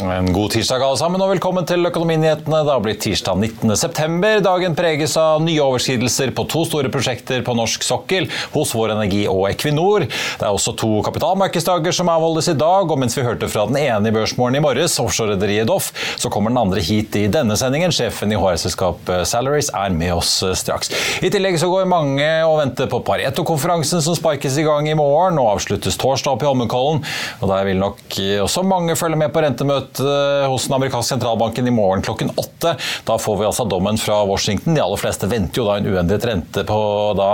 En god tirsdag alle sammen, og velkommen til Økonominyhetene. Det har blitt tirsdag 19. september. Dagen preges av nye overskridelser på to store prosjekter på norsk sokkel hos Vår Energi og Equinor. Det er også to kapitalmarkedsdager som avholdes i dag, og mens vi hørte fra den ene i Børsmorgen i morges, offshorerederiet Doff, så kommer den andre hit i denne sendingen. Sjefen i HR-selskapet Salaries er med oss straks. I tillegg så går mange og venter på Pareto-konferansen som sparkes i gang i morgen og avsluttes torsdag opp i Holmenkollen. Og der vil nok også mange følge med på rentemøtet hos den amerikanske sentralbanken i morgen klokken åtte. Da får vi altså dommen fra Washington. De aller fleste venter jo da en uendret rente på da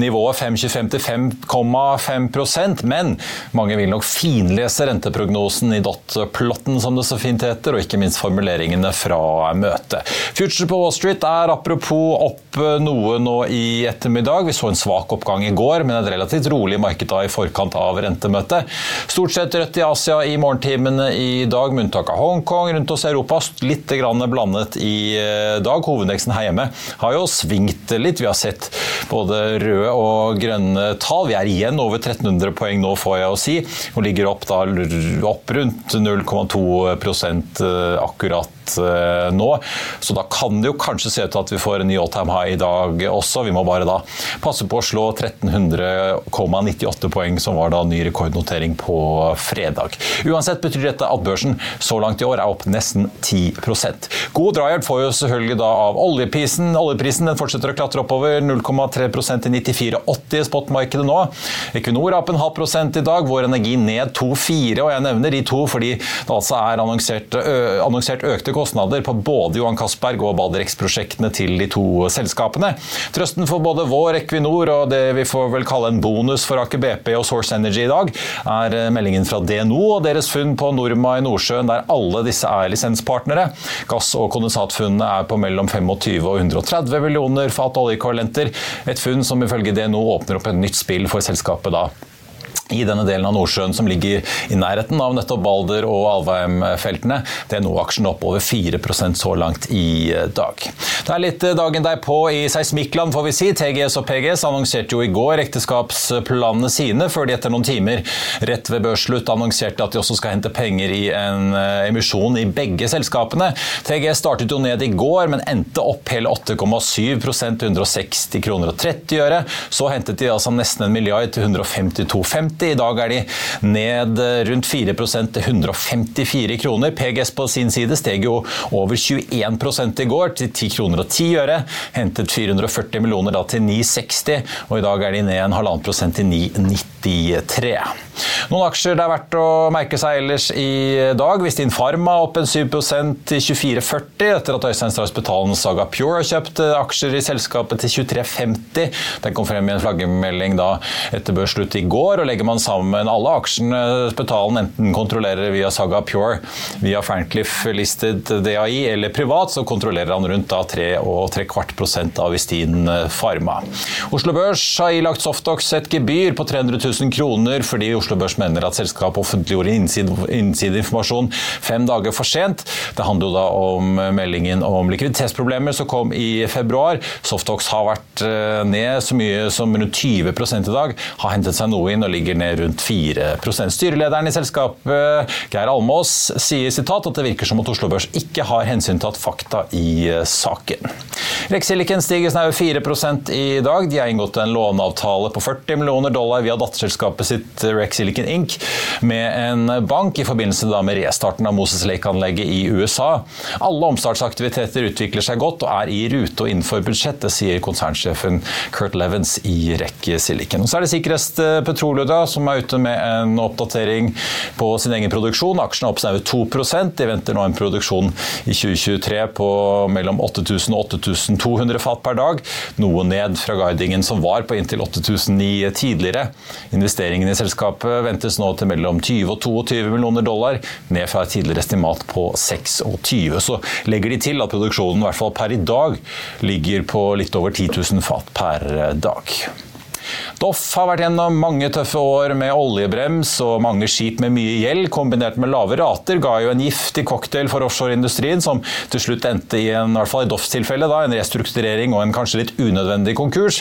nivået 5,25 til 5,5 men mange vil nok finlese renteprognosen i dot-plotten, som det så fint heter, og ikke minst formuleringene fra møtet. Future på Wall Street er apropos opp noe nå i ettermiddag. Vi så en svak oppgang i går, men et relativt rolig marked da i forkant av rentemøtet. Stort sett rødt i Asia i morgentimene i dag, unntak av Hongkong. Rundt oss i Europa litt blandet i dag. Hovedindeksen her hjemme har jo svingt litt. Vi har sett både røde og grønne tall. Vi er igjen over 1300 poeng nå, får jeg å si, og ligger opp, da, opp rundt 0,2% akkurat nå. Så da kan det jo kanskje se ut til at vi får en ny all time high i dag også. Vi må bare da passe på å slå 1300,98 poeng, som var da ny rekordnotering på fredag. Uansett betyr dette at børsen så langt i år er opp nesten 10% God drahjelp får jo selvfølgelig da av oljeprisen. Oljeprisen den fortsetter å klatre oppover 0,3 til 94,80 i spotmarkedet nå. Equinor er opp en halv prosent i dag. Vår Energi ned 2,4, og jeg nevner de to fordi det altså er annonsert, ø, annonsert økte kostnader på både Johan Castberg og Balderex-prosjektene til de to selskapene. Trøsten for både vår Equinor og det vi får vel kalle en bonus for Aker BP og Source Energy i dag, er meldingen fra DNO og deres funn på Norma i Nordsjøen, der alle disse er lisenspartnere. Gass- og kondensatfunnene er på mellom 25 og 130 millioner fat oljeekvivalenter. Et funn som ifølge DNO åpner opp et nytt spill for selskapet da i denne delen av Nordsjøen som ligger i nærheten av nettopp Balder og Alvheim-feltene. Det er nå aksjen opp over 4% så langt i dag. Det er litt dagen derpå i seismikkland, får vi si. TGS og PGS annonserte jo i går ekteskapsplanene sine, før de etter noen timer rett ved børsslutt annonserte at de også skal hente penger i en emisjon i begge selskapene. TGS startet jo ned i går, men endte opp hele 8,7 til 160 kroner og 30 øre. Så hentet de altså nesten en milliard til 152,50 I dag er de ned rundt 4% til 154 kroner. PGS på sin side steg jo over 21% i går til 10 kroner og 10 øre. Hentet 440 millioner da til 960, og i dag er de ned en halvannen prosent til 993. Noen aksjer det er verdt å merke seg ellers i dag. Vistin Pharma opp en 7% til 24,40 etter at Øystein Strauss Betalen Saga Pure har kjøpt aksjer i selskapet til 23,50. Den kom frem i en flaggermelding da etter børsslutt i går. og legger man sammen alle aksjene Spetalen enten kontrollerer via Saga Pure, via Frankliff listed DAI eller privat, så kontrollerer han rundt da 3 og 3 kvart prosent av Vistin Pharma. Oslo Børs har ilagt Softox et gebyr på 300 000 kroner fordi Oslo Børs mener at selskapet offentliggjorde innsideinformasjon fem dager for sent. Det handler jo da om meldingen om likviditetsproblemer som kom i februar. Softox har vært ned så mye som rundt 20 i dag, har hentet seg noe inn og ligger ned rundt 4% Styrelederen i selskapet, Geir Almås, sier sitat at det virker som at Oslo Børs ikke har hensyntatt fakta i saken. Rexilicon stiger snaue 4% i dag. De har inngått en låneavtale på 40 millioner dollar via datterselskapet sitt Rexilicon Inc. med en bank i forbindelse med restarten av Moses Lake-anlegget i USA. Alle omstartsaktiviteter utvikler seg godt og er i rute og innenfor budsjettet, sier konsernsjefen Kurt Levens i Rex Silicon. Så er det Sikrest Petroleum som er ute med en oppdatering på sin egen produksjon. Aksjen er opp snaue 2 De venter nå en produksjon i 2023 på mellom 8000 og 8200 fat per dag, noe ned fra guidingen som var på inntil 8009 tidligere. Investeringen i selskapet ventes nå til mellom 20 og 22 millioner dollar, ned fra et tidligere estimat på 26. Så legger de til at produksjonen i hvert fall per i dag ligger på litt over 10 000 fat per dag. Doff har vært gjennom mange tøffe år med oljebrems og mange skip med mye gjeld, kombinert med lave rater, ga jo en giftig cocktail for offshoreindustrien, som til slutt endte i en, i hvert fall i Doffs tilfelle, da, en restrukturering og en kanskje litt unødvendig konkurs.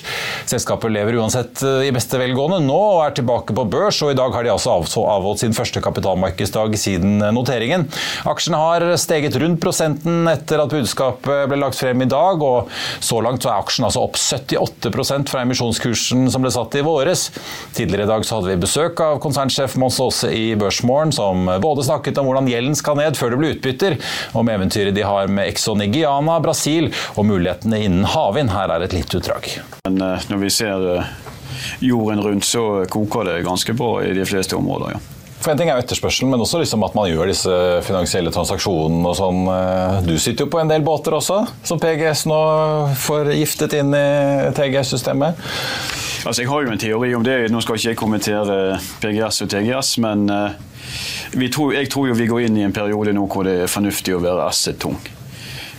Selskapet lever uansett eh, i beste velgående nå og er tilbake på børs, og i dag har de altså avholdt sin første kapitalmarkedsdag siden noteringen. Aksjen har steget rundt prosenten etter at budskapet ble lagt frem i dag, og så langt så er aksjen altså opp 78 fra emisjonskursen som ble satt i våres. Tidligere i dag så hadde vi besøk av konsernsjef Mons Aase i Børsmorgen, som både snakket om hvordan gjelden skal ned før det blir utbytter, om eventyret de har med Exxon i Brasil og mulighetene innen havvind. Her er et lite utdrag. Men eh, når vi ser eh, jorden rundt, så koker det ganske bra i de fleste områder. ja. For En ting er jo etterspørselen, men også liksom at man gjør disse finansielle transaksjonene. og sånn. Eh, du sitter jo på en del båter også, som PGS nå får giftet inn i TGS-systemet. Altså, Jeg har jo en teori om det. Nå skal ikke jeg kommentere PGS og TGS, men uh, tror, jeg tror jo vi går inn i en periode nå hvor det er fornuftig å være asset-tung.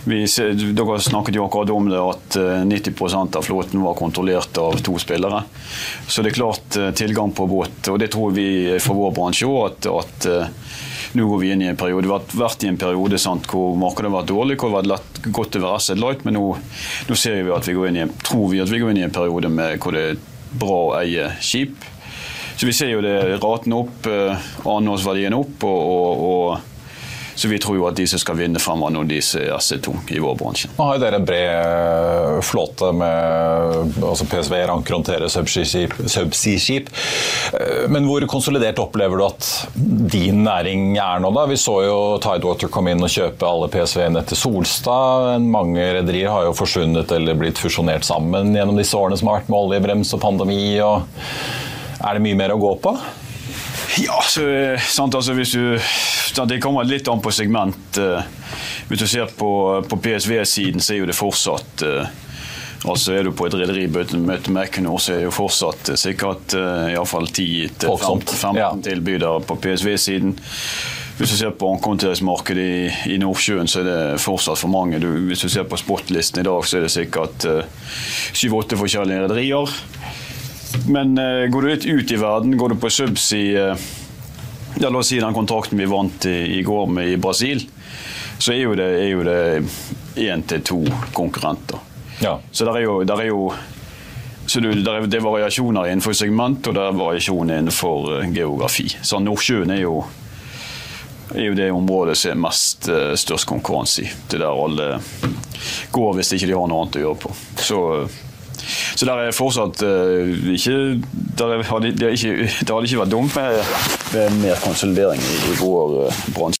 Dere snakket jo akkurat om det at 90 eh, av flåten var kontrollert av to spillere. Så det er klart eh, tilgang på båt, og det tror vi for vår bransje òg, at, at nå går vi inn i en periode. Vi har vært i en periode sant, hvor markedet har vært dårlig, hvor det har vært godt å være asset light, men nå, nå ser vi at vi går inn i en, tror vi at vi går inn i en periode med hvor det er bra å eie skip. Så vi ser jo det raten opp, eh, annenårsverdien opp. og, og, og så vi tror jo at de som skal vinne fremover nå, de som er AC2 i vår bransje. Nå har jo dere en bred eh, flåte med altså PSV, anker håndtere subsea-skip. Eh, men hvor konsolidert opplever du at din næring er nå, da? Vi så jo Tidewater komme inn og kjøpe alle PSV-ene til Solstad. Mange rederier har jo forsvunnet eller blitt fusjonert sammen gjennom disse årene som har vært med oljebrems og pandemi. Og er det mye mer å gå på? Ja, så, sant, altså hvis du, Det kommer litt an på segment. Eh, hvis du ser på, på PSV-siden, så er jo det fortsatt eh, Altså Er du på et rederimøte med Equinor, så er det jo fortsatt eh, sikkert iallfall 10-15 ja. tilbydere på PSV-siden. Hvis du ser på ankommenteringsmarkedet i, i, Nordsjøen, så er det fortsatt for mange. Du, hvis du ser på spotlisten i dag, så er det sikkert syv-åtte uh, forskjellige rederier. Men uh, går du litt ut i verden, går du på subsea uh, ja, La oss si den kontrakten vi vant i, i går med i Brasil, så er jo det, er én til to konkurrenter. Ja. Så der er jo, der er jo så det, er, det er variasjoner innenfor segment, og det er variasjoner innenfor uh, geografi. Så Nordsjøen er jo, er jo det området som er mest uh, størst konkurranse i. Det er der alle går hvis ikke de har noe annet å gjøre på. Så så der er fortsatt uh, ikke der hadde, det, ikke, det hadde ikke vært dumt med, med mer konsolidering i, i vår uh, bransje.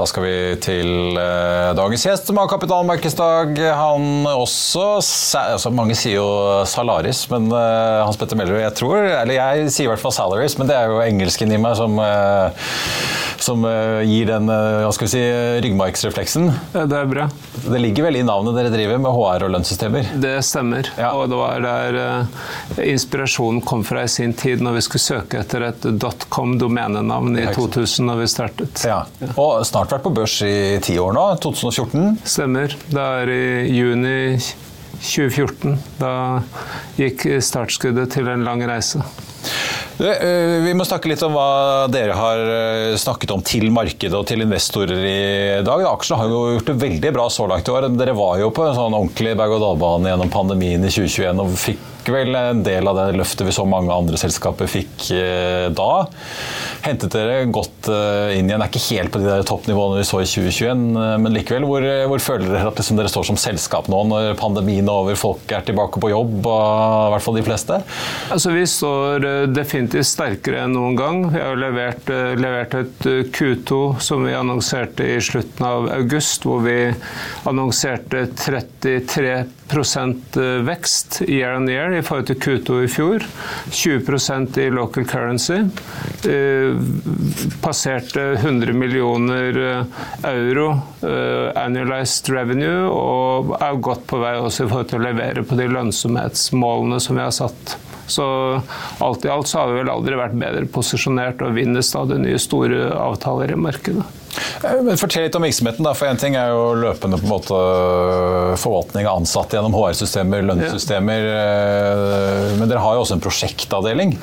Da skal vi til eh, dagens gjest, som har kapitalmarkedsdag. Han også altså Mange sier jo Salaris, men eh, Hans Petter Mellerud, jeg tror Eller jeg sier i hvert fall Salaries, men det er jo engelsken i meg som uh, som gir den hva skal vi si, ryggmargsrefleksen. Det er bra. Det ligger vel i navnet dere driver med HR og lønnssystemer? Det stemmer. Ja. Og det var der inspirasjonen kom fra i sin tid, når vi skulle søke etter et dotcom-domenenavn i 2000 når vi startet. Ja. Og snart vært på børs i ti år nå, 2014? Stemmer. Det er i juni 2014. Da gikk startskuddet til en lang reise. Eh, vi må snakke litt om hva dere har eh, snakket om til markedet og til investorer i dag. Aksjene har jo gjort det veldig bra så langt i år. Dere var jo på en sånn ordentlig berg-og-dal-bane gjennom pandemien i 2021 og fikk vel en del av det løftet vi så mange andre selskaper fikk eh, da. Hentet dere godt eh, inn igjen? Er ikke helt på de der toppnivåene vi så i 2021, eh, men likevel. Hvor, hvor føler dere at liksom dere står som selskap nå, når pandemien er over, folk er tilbake på jobb, i hvert fall de fleste? Altså, Vi står definitivt sterkere enn noen gang. Vi har levert, levert et Q2 som vi annonserte i slutten av august, hvor vi annonserte 33% vekst year on year i forhold til Q2 i fjor. 20% i local currency. Eh, passerte 100 millioner eh, euro eh, annualized revenue og er godt på vei også i forhold til å levere på de lønnsomhetsmålene som vi har satt. Så alt i alt så har vi vel aldri vært bedre posisjonert og vinner stadig nye store avtaler i markedet. Eh, men Fortell litt om virksomheten. da, for en ting er jo løpende på en måte øh, forvaltning av ansatte gjennom HR-systemer, lønnssystemer. Ja. Øh, men dere har jo også en prosjektavdeling?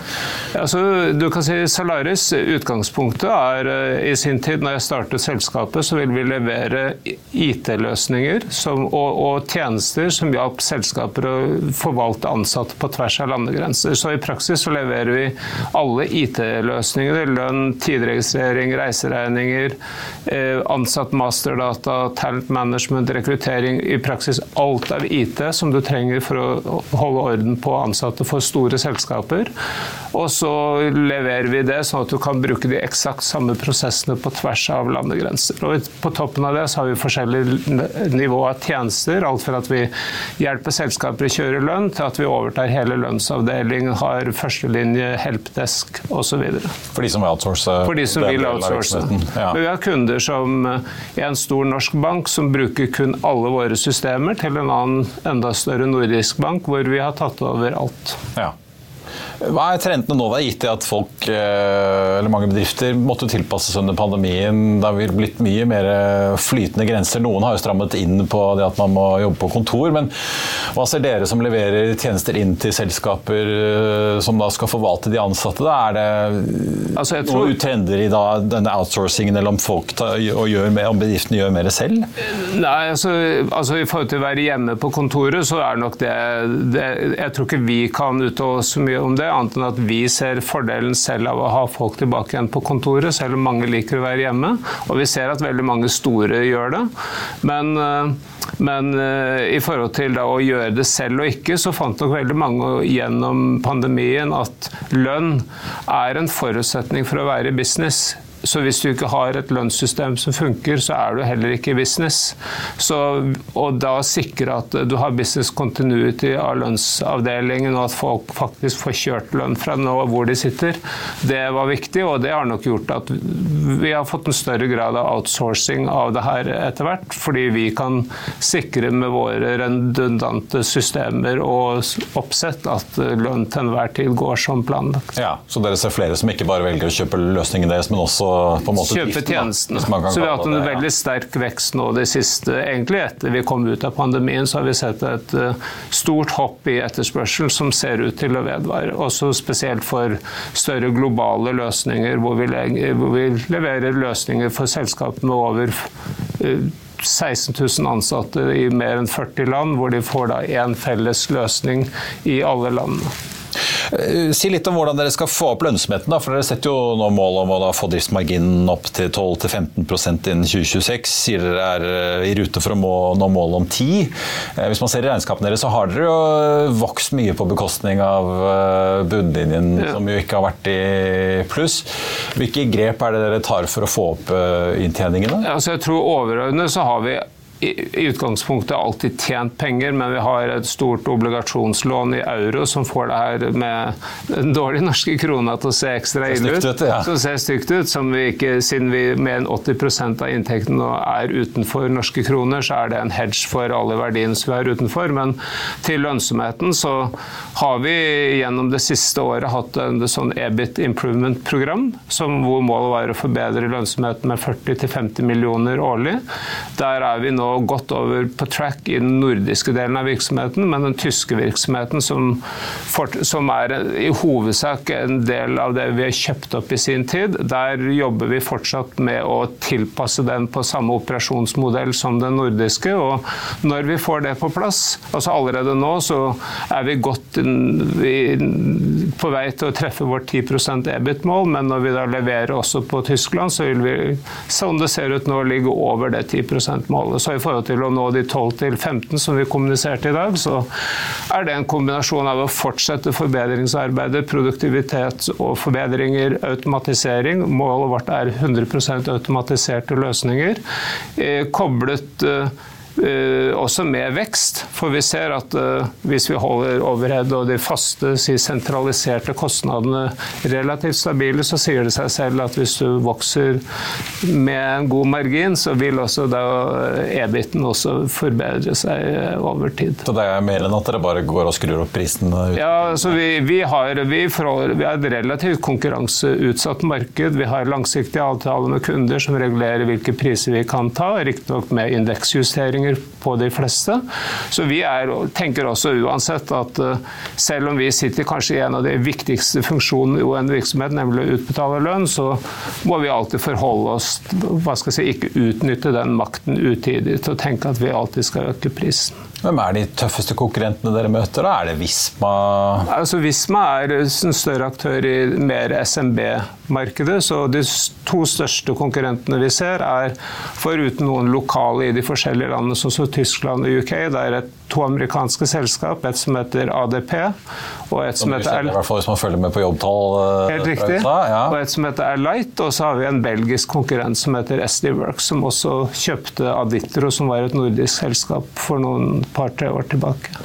Altså, du kan si Salaris utgangspunktet er øh, i sin tid, når jeg startet selskapet, så vil vi levere IT-løsninger og, og, tjenester som hjalp selskaper å forvalte ansatte på tvers av landegrenser. Så i praksis så leverer vi alle IT-løsninger. Lønn, tidregistrering, reiseregninger Eh, ansatt masterdata, talent management, rekruttering. I praksis alt av IT som du trenger for å holde orden på ansatte for store selskaper. Og så leverer vi det sånn at du kan bruke de eksakt samme prosessene på tvers av landegrenser. Og på toppen av det så har vi forskjellige nivå av tjenester. Alt fra at vi hjelper selskaper å kjøre lønn, til at vi overtar hele lønnsavdelingen, har førstelinje, helpdesk osv. For de som vil outsource? For de som vil outsource. Ja. Men vi har kunder som eh, en stor norsk bank som bruker kun alle våre systemer, til en annen enda større nordisk bank hvor vi har tatt over alt. Ja. Hva er trendene nå? Det er gitt at folk, eh, eller mange bedrifter måtte tilpasse seg under pandemien. Det har blitt mye mer flytende grenser. Noen har jo strammet inn på det at man må jobbe på kontor. Men hva ser dere som leverer tjenester inn til selskaper eh, som da skal forvalte de ansatte? Da? Er det altså, tror... noen trender i da, denne outsourcingen, eller om, folk tar, mer, om bedriftene gjør mer selv? Nei, altså, altså, I forhold til å være hjemme på kontoret, så er nok det, det Jeg tror ikke vi kan uttale oss så mye om det annet enn at vi ser fordelen selv av å ha folk tilbake igjen på kontoret, selv om mange liker å være hjemme. Og vi ser at veldig mange store gjør det. Men, eh, men eh, i forhold til å gjøre det selv og ikke, så fant nok veldig mange gjennom pandemien at lønn er en forutsetning for å være i business. Så hvis du ikke har et lønnssystem som funker, så er du heller ikke i business. Så, og da sikre at du har business continuity av lønnsavdelingen, og at folk faktisk får kjørt lønn fra nå hvor de sitter, det var viktig. Og det har nok gjort at vi har fått en større grad av outsourcing av det her etter hvert. Fordi vi kan sikre med våre redundante systemer og oppsett at lønn til enhver tid går som planlagt. Ja, Så dere ser flere som ikke bare velger å kjøpe løsningen deres, men også på en måte Kjøpe tjenestene. Så vi har hatt en veldig sterk vekst nå det siste. Egentlig etter vi kom ut av pandemien, så har vi sett et eh, stort hopp i etterspørsel som ser ut til å vedvare. Også spesielt for større globale løsninger, hvor vi, hvor vi leverer løsninger for selskap med over 16 eh, 000 ansatte i mer enn 40 land, hvor de får da én felles løsning i alle landene. Eh, si litt om hvordan dere skal få opp lønnsomheten. Da, for Dere setter jo nå mål om å få driftsmarginen opp til 12-15% innen 2026. Sier dere er eh, i rute for å nå målet om 10 eh, Hvis man ser i regnskapene deres, så har dere jo vokst mye på bekostning av bunnlinjen, ja. som jo ikke har vært i pluss. Hvilke grep er det dere tar for å få opp inntjeningene? Altså jeg tror Overordnet så har vi i utgangspunktet alltid tjent penger, men vi har et stort obligasjonslån i euro som får det her med den dårlige norske krona til å se ekstra ille ut. ja. Som ser stygt ut. Som vi ikke, siden vi mer enn 80% av inntekten nå er utenfor norske kroner, så er det en hedge for alle verdiene som vi har utenfor. Men til lønnsomheten så har vi gjennom det siste året hatt en sånn EBIT improvement-program, hvor målet var å forbedre lønnsomheten med 40-50 millioner årlig. Der er vi nå gått over på track i den nordiske delen av virksomheten, men den tyske virksomheten, som, for, som, er i hovedsak en del av det vi har kjøpt opp i sin tid, der jobber vi fortsatt med å tilpasse den på samme operasjonsmodell som den nordiske. Og når vi får det på plass, altså allerede nå, så er vi godt på vei til å treffe vårt 10% EBIT-mål, men når vi da leverer også på Tyskland, så vil vi, som det ser ut nå, ligge over det 10 %-målet. Så i forhold til å nå de 12-15 som vi kommuniserte i dag, så er det en kombinasjon av å fortsette forbedringsarbeidet, produktivitet og forbedringer, automatisering. Målet vårt er 100 automatiserte løsninger. Eh, koblet eh, også med vekst. For vi ser at eh, hvis vi holder overhead og de faste, sentraliserte kostnadene relativt stabile, så sier det seg selv at hvis du vokser med en god margin, så vil også da eh, EBIT-en også forbedre seg over tid. Så det er mer enn at dere bare går og skrur opp prisen? Ja, så vi, vi, har, vi, forholder, vi har et relativt konkurranseutsatt marked. Vi har langsiktige avtaler med kunder som regulerer hvilke priser vi kan ta, riktignok med indeksjusteringer løsninger på de fleste. Så vi er, tenker også uansett at eh, selv om vi sitter kanskje i en av de viktigste funksjonene i en virksomhet, nemlig å utbetale lønn, så må vi alltid forholde oss hva skal jeg si, Ikke utnytte den makten utidig til å tenke at vi alltid skal øke prisen. Hvem er de tøffeste konkurrentene dere møter? da? Er det Visma? Altså, Visma er en større aktør i mer SMB-markedet. Så de to største konkurrentene vi ser, er foruten noen lokale i de forskjellige landene, som Tyskland og UK. Det er et, to amerikanske selskap, et som heter ADP, og et som, som heter hvert fall hvis man følger med på jobbtall. Eh, Helt riktig. Ja. Og et som heter Alight, Og så har vi en belgisk konkurrent som heter SD Works, som også kjøpte Aditro, som var et nordisk selskap for noen par-tre år tilbake.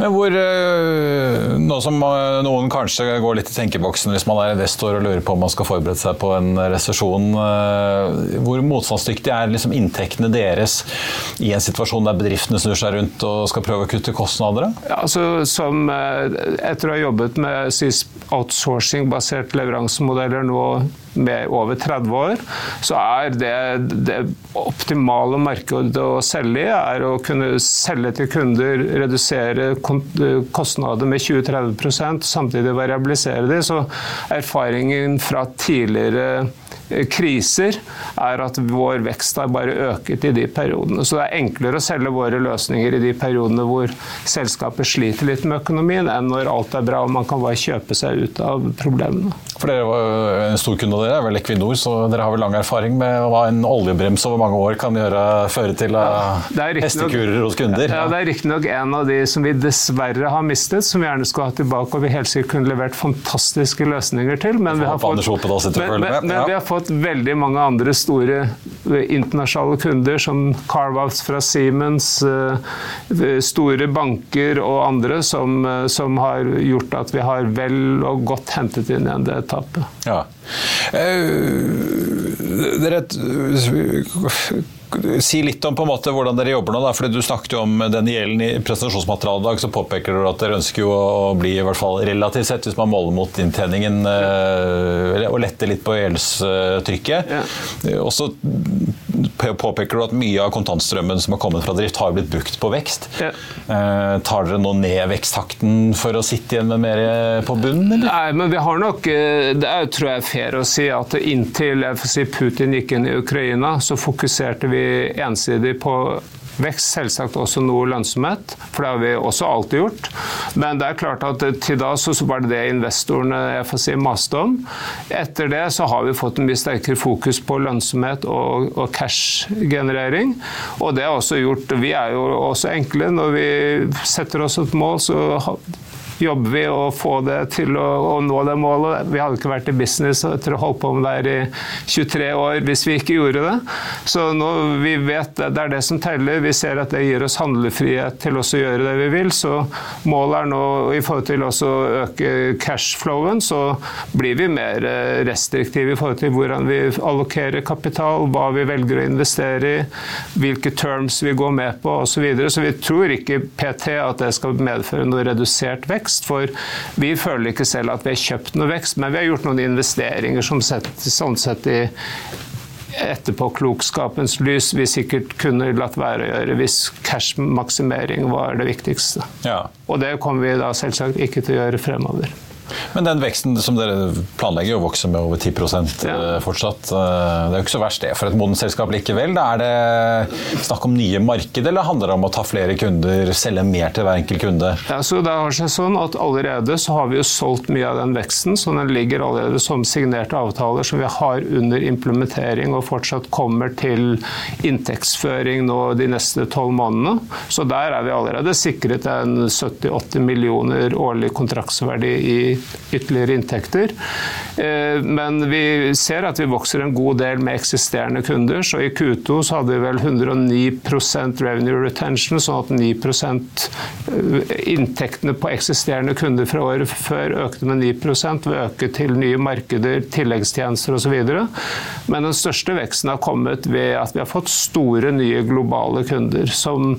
Men hvor, eh, som eh, noen kanskje går litt i tenkeboksen hvis man er investor og lurer på om man skal forberede seg på en resesjon, eh, hvor motstandsdyktig er liksom inntektene deres i en situasjon der bedriftene snur seg rundt og skal prøve å kutte kostnader? Ja, altså, som, etter å ha jobbet med outsourcing-basert leveransemodeller nå med over 30 år, så er det, det optimale markedet å selge i, er å kunne selge til kunder, redusere kostnader med 20-30% samtidig variabilisere de. Så erfaringen fra tidligere kriser, er at vår vekst har bare øket i de periodene. Så det er enklere å selge våre løsninger i de periodene hvor selskapet sliter litt med økonomien, enn når alt er bra og man kan bare kjøpe seg ut av problemene. For dere var En stor kunde av dere er vel Equinor, så dere har vel lang erfaring med hva en oljebrems over mange år kan gjøre, føre til av riktig nok- hestekurer hos kunder. Ja, Det er riktignok en av de som vi dessverre har mistet, som vi gjerne skulle ha tilbake, og vi helt sikkert kunne levert fantastiske løsninger til. Men, vi har, fått, Hope da sitter og men, men, men vi har fått veldig mange andre store eh, internasjonale kunder, som Carvouts fra Siemens, eh, store banker og andre, som, eh, som har gjort at vi har vel og godt hentet inn igjen det tapet. Ja. Eh, dere, si litt om på en måte hvordan dere jobber nå. Da, fordi Du snakket jo om den gjelden i presentasjonsmaterialet i dag. Så påpeker dere at dere ønsker jo å bli i hvert fall relativt sett, hvis man måler mot inntjeningen, å og lette litt på gjeldstrykket. Ja. Eh, Og så påpeker du at mye av kontantstrømmen som har kommet fra drift, har blitt brukt på vekst. Ja. Eh, tar dere nå ned veksttakten for å sitte igjen med mer på bunnen, eller? Nei, men vi har nok eh, Det er, tror jeg er fair å si at inntil si, Putin gikk inn i Ukraina, så fokuserte vi ensidig på vekst, selvsagt også noe lønnsomhet, for det har vi også alltid gjort. Men det er klart at til da så var det det investorene jeg får si, maste om. Etter det så har vi fått en mye sterkere fokus på lønnsomhet og, og cash-generering. Og det har også gjort Vi er jo også enkle. Når vi setter oss et mål, så jobber vi å få det til å, å nå det målet. Vi hadde ikke vært i business etter å holde på med det her i 23 år hvis vi ikke gjorde det. Så nå vi vet det, det er det som teller. Vi ser at det gir oss handlefrihet til å gjøre det vi vil. Så målet er nå i forhold til å øke cashflowen, så blir vi mer eh, restriktive i forhold til hvordan vi allokerer kapital, hva vi velger å investere i, hvilke terms vi går med på osv. Så, videre. så vi tror ikke PT at det skal medføre noe redusert vekst. For vi føler ikke selv at vi har kjøpt noe vekst, men vi har gjort noen investeringer som sett, sånn sett i etterpåklokskapens lys vi sikkert kunne latt være å gjøre hvis cash-maksimering var det viktigste. Ja. Og det kommer vi da selvsagt ikke til å gjøre fremover. Men den veksten som dere planlegger å vokse med over 10 Ja. eh, fortsatt, eh, det er jo ikke så verst det for et modent selskap likevel. Er det snakk om nye marked, eller handler det om å ta flere kunder, selge mer til hver enkelt kunde? Ja, så det har seg sånn at Allerede så har vi jo solgt mye av den veksten, så den ligger allerede som signerte avtaler som vi har under implementering og fortsatt kommer til inntektsføring nå de neste tolv månedene. Så der er vi allerede sikret en 70-80 millioner årlig kontraktsverdi i ytterligere inntekter. Eh, Men vi ser at vi vokser en god del med eksisterende kunder, så i Q2 så hadde vi vel 109% revenue retention, sånn at 9% inntektene på eksisterende kunder fra året før økte med 9 ved å øke til nye markeder, tilleggstjenester osv. Men den største veksten har kommet ved at vi har fått store, nye globale kunder som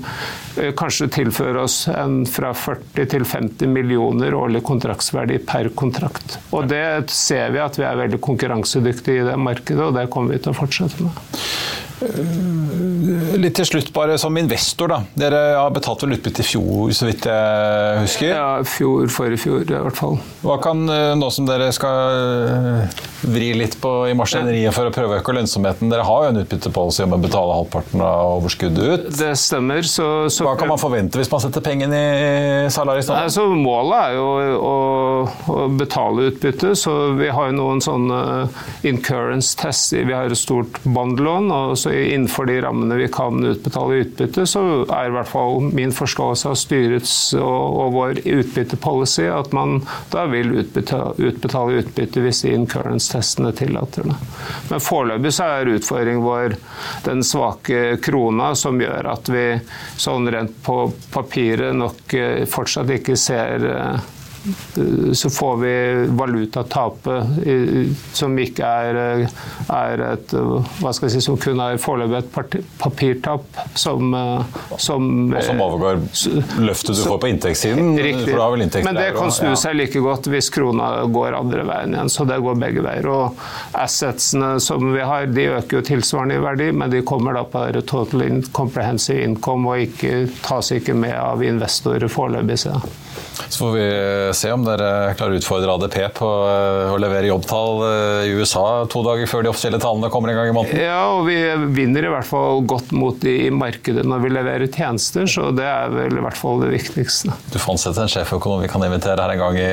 eh, kanskje tilfører oss en fra 40 til 50 millioner årlig kontraktsverdi per kontrakt. Og det ser vi at vi er veldig konkurransedyktige i det markedet, og det kommer vi til å fortsette med. Litt til slutt, bare som investor. da. Dere har betalt vel utbytte i fjor, så vidt jeg husker. Ja, fjor, forrige fjor i hvert fall. Hva kan, eh, nå som dere skal eh, vri litt på i maskineriet for å prøve å øke lønnsomheten Dere har jo en utbyttepolicy om å betale halvparten av overskuddet ut. Det stemmer. Så, så Hva kan man forvente hvis man setter pengene i Salaris nå? Altså, målet er jo å, å betale utbytte, så vi har jo noen sånne incurrence tests. Vi har et stort bondlån, og så innenfor de rammene vi kan utbetale utbytte, så er i hvert fall min forståelse av styrets og, og vår utbyttepolicy at man da vil utbetale, utbetale utbytte hvis incurrence-testene tillater det. Men foreløpig så er utfordringen vår den svake krona, som gjør at vi sånn rent på papiret nok eh, fortsatt ikke ser eh, så får vi valutatapet som ikke er, eh, er et eh, hva skal jeg si, som kun er foreløpig et papirtap som, eh, som Og som overgår løftet du så- får på inntektssiden? Riktig. Men det kan snu seg like godt hvis krona går andre veien igjen. Så det går begge veier. Og assetsene som vi har, de øker jo tilsvarende i verdi, men de kommer da på total comprehensive income og ikke, tas ikke med av investorer foreløpig. Så får vi se om dere klarer å utfordre ADP på eh, å levere jobbtall eh, i USA to dager før de offisielle tallene kommer en gang i måneden. Ja, og vi vinner i hvert fall godt mot de i markedet når vi leverer tjenester, så det er vel i hvert fall det viktigste. Du Fonset, en sjeføkonom vi kan invitere her en gang i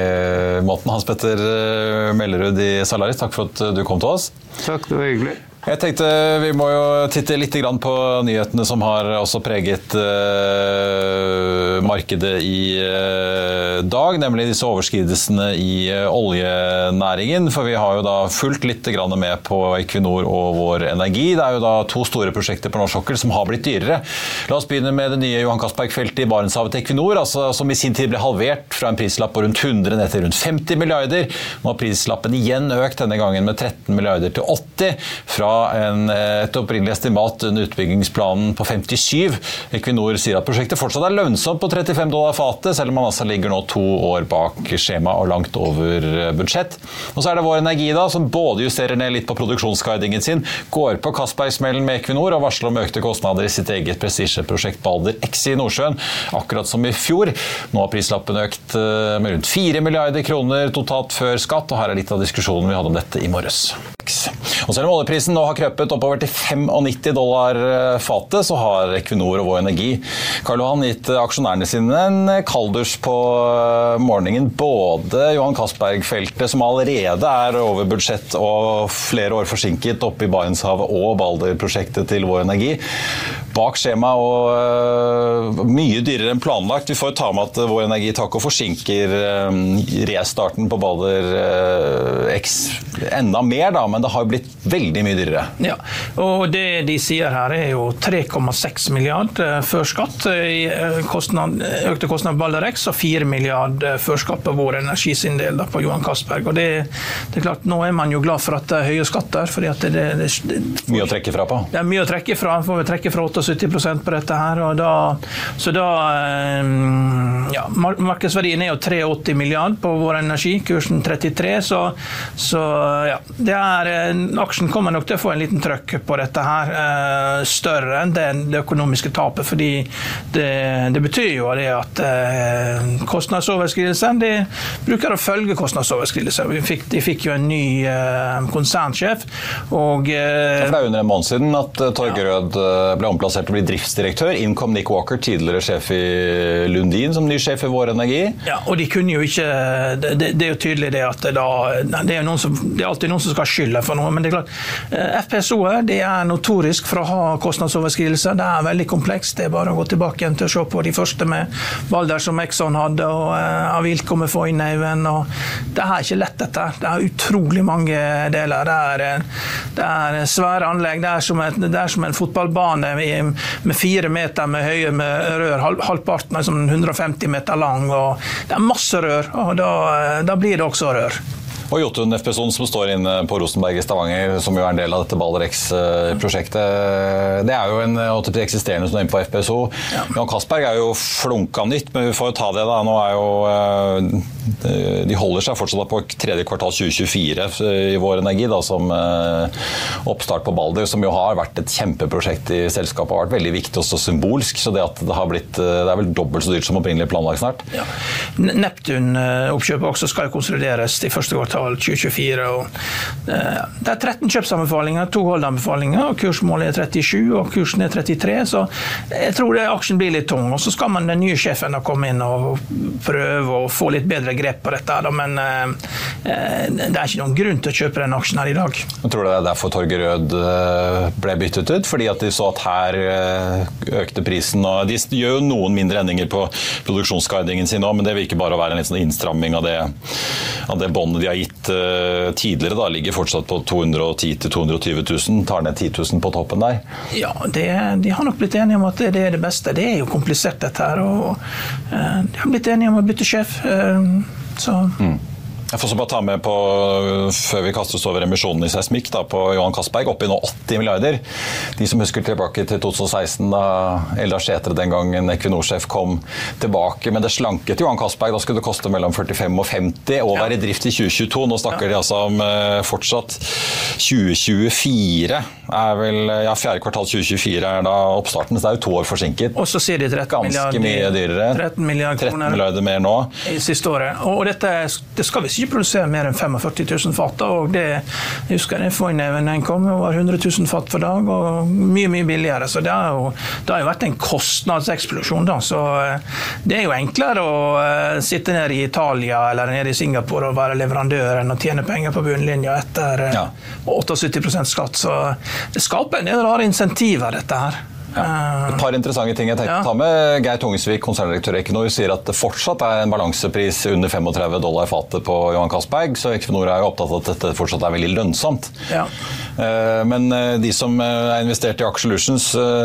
måneden. Hans Petter eh, Mellerud i Salaris, takk for at du kom til oss. Takk, det var hyggelig. Jeg tenkte Vi må jo titte litt på nyhetene som har også preget uh, markedet i uh, dag. Nemlig disse overskridelsene i uh, oljenæringen. For vi har jo da fulgt litt med på Equinor og Vår Energi. Det er jo da to store prosjekter på norsk sokkel som har blitt dyrere. La oss begynne med det nye Johan Castberg-feltet i Barentshavet til Equinor, altså, som i sin tid ble halvert fra en prislapp på rundt 100 ned til rundt 50 milliarder. Nå har prislappen igjen økt, denne gangen med 13 milliarder til 80. fra en, et opprinnelig estimat under utbyggingsplanen på 57. Equinor sier at prosjektet fortsatt er lønnsomt på 35 dollar fatet, selv om man altså ligger nå to år bak skjema og langt over budsjett. Og så er det Vår Energi da, som både justerer ned litt på produksjonsguidingen sin, går på Castberg-smellen med Equinor og varsler om økte kostnader i sitt eget prestisjeprosjekt Balder X i Nordsjøen, akkurat som i fjor. Nå har prislappen økt eh, med rundt 4 milliarder kroner totalt før skatt, og her er litt av diskusjonen vi hadde om dette i morges. Og selv om oljeprisen nå har krøpet oppover til 95 dollar eh, fatet, så har Equinor og Vår Energi Karl Johan, gitt aksjonærene sine en kalddusj på eh, morgenen. Både Johan Castberg-feltet, som allerede er over budsjett og flere år forsinket oppe i Barentshavet, og Balder-prosjektet til Vår Energi bak skjema og uh, mye dyrere enn planlagt. Vi får ta med at Vår Energi tar og forsinker uh, restarten på Balder uh, X enda mer, da, men det har blitt veldig mye dyrere. Ja, og det de sier her er jo 3,6 milliard før skatt i kostnad, økte kostnader på Balder X og 4 milliard før skatt på Vår Energi sin del da, på Johan Castberg. Og det, det, er klart, Nå er man jo glad for at det er høye skatter. fordi at det, det, det Mye å trekke fra på? Det er mye å trekke fra. Får vi trekke fra 78 på dette her. og da, Så da ja, Markedsverdien er jo 83 milliard på vår energi, kursen 33. Så, så ja, er, aksjen kommer nok til å få en liten trøkk på dette her. Større enn det, det økonomiske tapet. fordi det, det, betyr jo det at kostnadsoverskridelser de bruker å følge kostnadsoverskridelser. De fikk, de fikk jo en ny konsernsjef. og For Det er under en måned siden at Torgerød ble omplassert til å bli driftsdirektør. Inn kom Nick Walker, tidligere sjef i Lundin, som ny sjef i Vår Energi. Ja, og de kunne jo ikke Det, det er jo tydelig det at da, det, er som, det, er alltid noen som skal skylda for noe. Men det er klart, FPSO-er er notorisk for å ha kostnadsoverskridelser. Det er veldig komplekst. Det er bare å gå tilbake igjen til å se på de første med Balder som Exxon hadde, og uh, Avilko med Foynhaugen. Det er ikke lett, dette. Det er utrolig mange deler. Det er, det er svære anlegg. Det er som, et, det er som en fotballbane med fire meter med høye med rør. Halvparten er sånn 150 meter lang. og Det er masse rør, og da, da blir det også rør. Og Jotun FPSON som står inne på Rosenberg i Stavanger, som jo er en del av dette Balder X-prosjektet. Det er jo en eksisterende som er inne på FPSO. Ja. Jan Castberg er jo flunka nytt, men vi får jo ta det, da. Nå er jo eh, De holder seg fortsatt på tredje kvartal 2024 i Vår Energi, da, som eh, oppstart på Balder, som jo har vært et kjempeprosjekt i selskapet. Har vært veldig viktig og symbolsk. Så det at det har blitt eh, Det er vel dobbelt så dyrt som opprinnelig planlagt snart. Ja. Neptun-oppkjøpet også skal jo konsolideres i første kvartal kvartal 2024. Og, eh, det er 13 kjøpsanbefalinger, to holdanbefalinger, og kursmålet er 37 og kursen er 33. Så jeg tror det, aksjen blir litt tung. Og så skal man den nye sjefen komme inn og prøve å få litt bedre grep på dette. Men eh, eh det er ikke noen grunn til å kjøpe den aksjen her i dag. Jeg tror det er derfor Torger Rød eh, ble byttet ut? Fordi at de så at her økte prisen. og De gjør jo noen mindre endringer på produksjonsguidingen sin òg, men det virker bare å være en litt sånn innstramming av det, av det båndet de har gitt uh, tidligere, da, ligger fortsatt på 210 000-220 000. Tar ned 10 000 på toppen der? Ja, det, de har nok blitt enige om at det, det, er det beste. Det er jo komplisert dette her. og uh, De har blitt enige om å bytte sjef. Uh, så... Mm. Jeg får så bare ta med på, før vi kastes over emisjonen i seismikk, da, på Johan Castberg, oppi nå 80 milliarder. De som husker tilbake til 2016, da Eldar Sætre den gangen Equinor-sjef kom tilbake med det slanket Johan Castberg. Da skulle det koste mellom 45 og 50 og være i drift i 2022. Nå snakker ja. de altså om uh, fortsatt 2024 er vel Ja, fjerde kvartal 2024 er da oppstarten, så det er jo to år forsinket. Og så sier de 13 Ganske milliarder, mye dyrere. 13 milliarder 13 milliarder mer nå. I siste året. Og dette det skal visst ikke produsere mer enn 45 000 fat. og det jeg husker jeg FOI-neven den kom, var 100 000 fat for dag, og mye mye billigere. Så det har jo, det har jo vært en kostnadseksplosjon. da, så eh, Det er jo enklere å uh, sitte nede i Italia eller nede i Singapore og være leverandør enn å tjene penger på bunnlinja etter uh, ja. 78% skatt. Så det skaper en del rare insentiver, dette her. Ja. Et par interessante ting jeg tenkte ja. å ta med. Geir Tungesvik, konserndirektør i Equinor, sier at det fortsatt er en balansepris under 35 dollar fatet på Johan Castberg, så Equinor er jo opptatt av at dette fortsatt er veldig lønnsomt. Ja. Eh, men eh, de som eh, er investert i Aker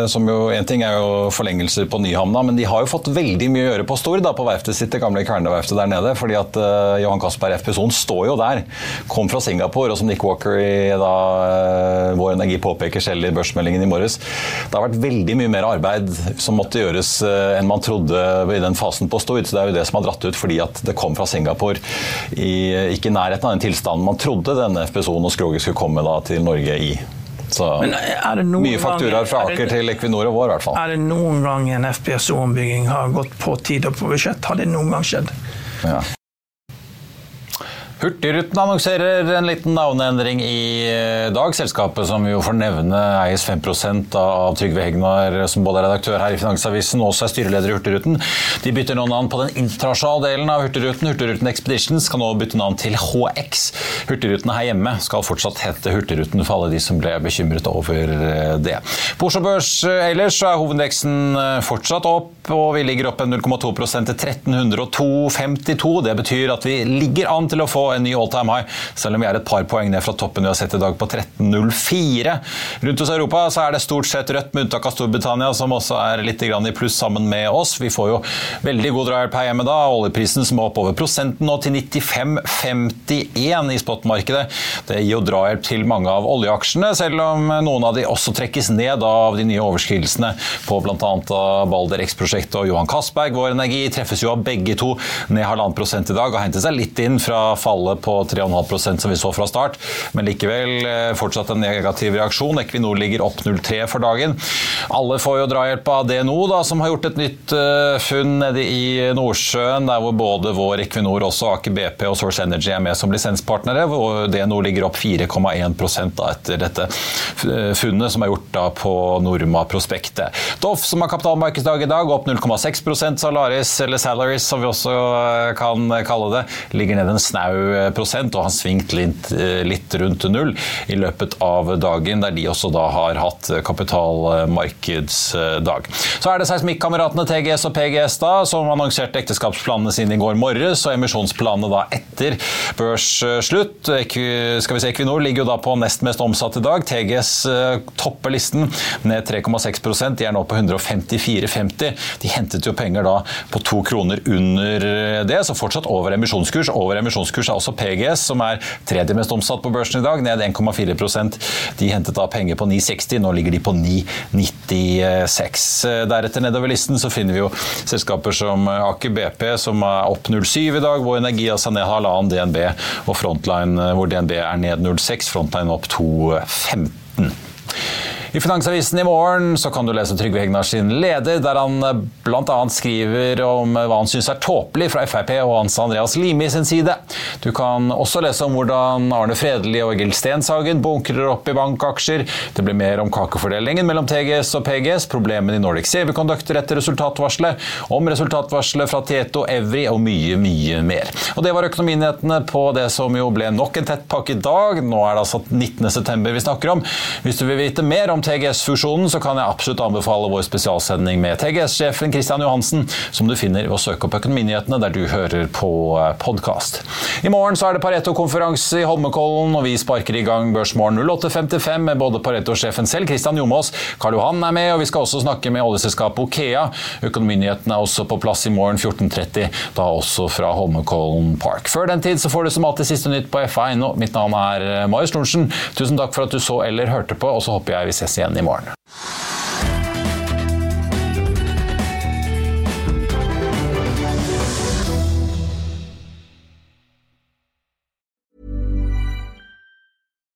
som jo en ting er jo forlengelser på Nyhamna, men de har jo fått veldig mye å gjøre på Stord, da, på verftet sitt, det gamle Kværner-verftet der nede. fordi at Johan Castberg FPSON står jo der. Kom fra Singapore, og som Nick Walker i da, Vår Energi påpeker selv i børsmeldingen i morges, det har vært veldig mye mer arbeid som måtte gjøres enn man trodde i den fasen på Stord. Så det er jo det som har dratt ut fordi at det kom fra Singapore i, ikke i nærheten av den tilstanden man trodde denne FPSO-en og skroget skulle komme da, til Norge i. Så mye fakturaer fra Aker til Equinor og vår, i hvert fall. Er det noen gang en FPSO-ombygging har gått på tid og på budsjett? Har det noen gang skjedd? Ja. Hurtigruten annonserer en liten navneendring i eh, dag. Selskapet som vi jo får nevne eies 5% av Trygve Hegnar, som både er redaktør her i Finansavisen og også er styreleder i Hurtigruten. De bytter nå navn på den internasjonale delen av Hurtigruten. Hurtigruten Expeditions skal nå bytte navn til HX. Hurtigruten her hjemme skal fortsatt hete Hurtigruten for alle de som ble bekymret over eh, det. På Oslo Børs eh, ellers er hovedindeksen fortsatt opp, og vi ligger opp 0,2% til 1302,52. Det betyr at vi ligger an til å få en ny all time high, selv om vi er et par poeng ned fra toppen vi har sett i dag på 13,04. Rundt hos Europa så er det stort sett rødt, med unntak av Storbritannia, som også er litt i pluss sammen med oss. Vi får jo veldig god drahjelp her hjemme da. Oljeprisen som er oppover prosenten nå til 95,51 i spotmarkedet. Det gir jo drahjelp til mange av oljeaksjene, selv om noen av de også trekkes ned av de nye overskridelsene på bl.a. Balder X-prosjektet og Johan Castberg. Vår Energi treffes jo av begge to ned halvannen prosent i dag og hentet seg litt inn fra fallet fallet på 3,5% som vi så fra start, men likevel eh, fortsatt en negativ reaksjon. Equinor ligger opp 0,3 for dagen. Alle får jo drahjelp av DNO, da, som har gjort et nytt uh, funn nede i Nordsjøen, der hvor både vår Equinor, også Aker BP og Source Energy er med som lisenspartnere. hvor DNO ligger opp 4,1% etter dette eh, funnet som er gjort da på Norma-prospektet. Doff, som har kapitalmarkedsdag i dag, opp 0,6% Salaris, eller Salaries som vi også kan kalle det, ligger ned en snau og har svingt litt, litt, rundt null i løpet av dagen, der de også da har hatt kapitalmarkedsdag. Så er det seismikkameratene TGS og PGS da, som annonserte ekteskapsplanene sine i går morges, og emisjonsplanene da etter børsslutt. Skal vi se, Equinor ligger jo da på nest mest omsatt i dag. TGS eh, topper listen ned 3,6 De er nå på 154,50. De hentet jo penger da på to kroner under det, så fortsatt over emisjonskurs. Over emisjonskurs er også PGS, som er tredje mest omsatt på børsen i dag, ned 1,4% De hentet da penger på 9,60, nå ligger de på 9,96. Deretter nedover listen så finner vi jo selskaper som Aker BP, som er opp 0,7 i dag, hvor Energi altså ned halvannen DNB, og Frontline, hvor DNB er ned 0,6, Frontline opp 2,15. I Finansavisen i morgen så kan du lese Trygve Hegnar sin leder, der han eh, bl.a. skriver om hva han syns er tåpelig fra Frp og Hans Andreas Limi sin side. Du kan også lese om hvordan Arne Fredelig og Egil Stenshagen bunkrer opp i bankaksjer. Det blir mer om kakefordelingen mellom TGS og PGS, problemene i Nordic Semiconductor etter resultatvarselet, om resultatvarselet fra Tieto, Evry og mye, mye mer. Og Det var økonominyhetene på det som jo ble nok en tettpakket dag. Nå er det altså 19.9 vi snakker om. Hvis du vil vite mer om TGS-fusjonen, så kan jeg absolutt anbefale vår spesialsending med TGS-sjefen Christian Johansen, som du finner ved å søke opp Økonominyhetene der du hører på eh, podkast. I morgen så er det Pareto-konferanse i Holmenkollen, og vi sparker i gang Børsmorgen 08.55 med både Pareto-sjefen selv, Christian Jomås, Karl Johan er med, og vi skal også snakke med oljeselskapet Okea. Økonominyhetene er også på plass i morgen 14.30, da også fra Holmenkollen Park. Før den tid så får du som alltid siste nytt på FA.no. Mitt navn er eh, Marius Lorentzen. Tusen takk for at du så eller hørte på, og så håper jeg vi igjen i morgen.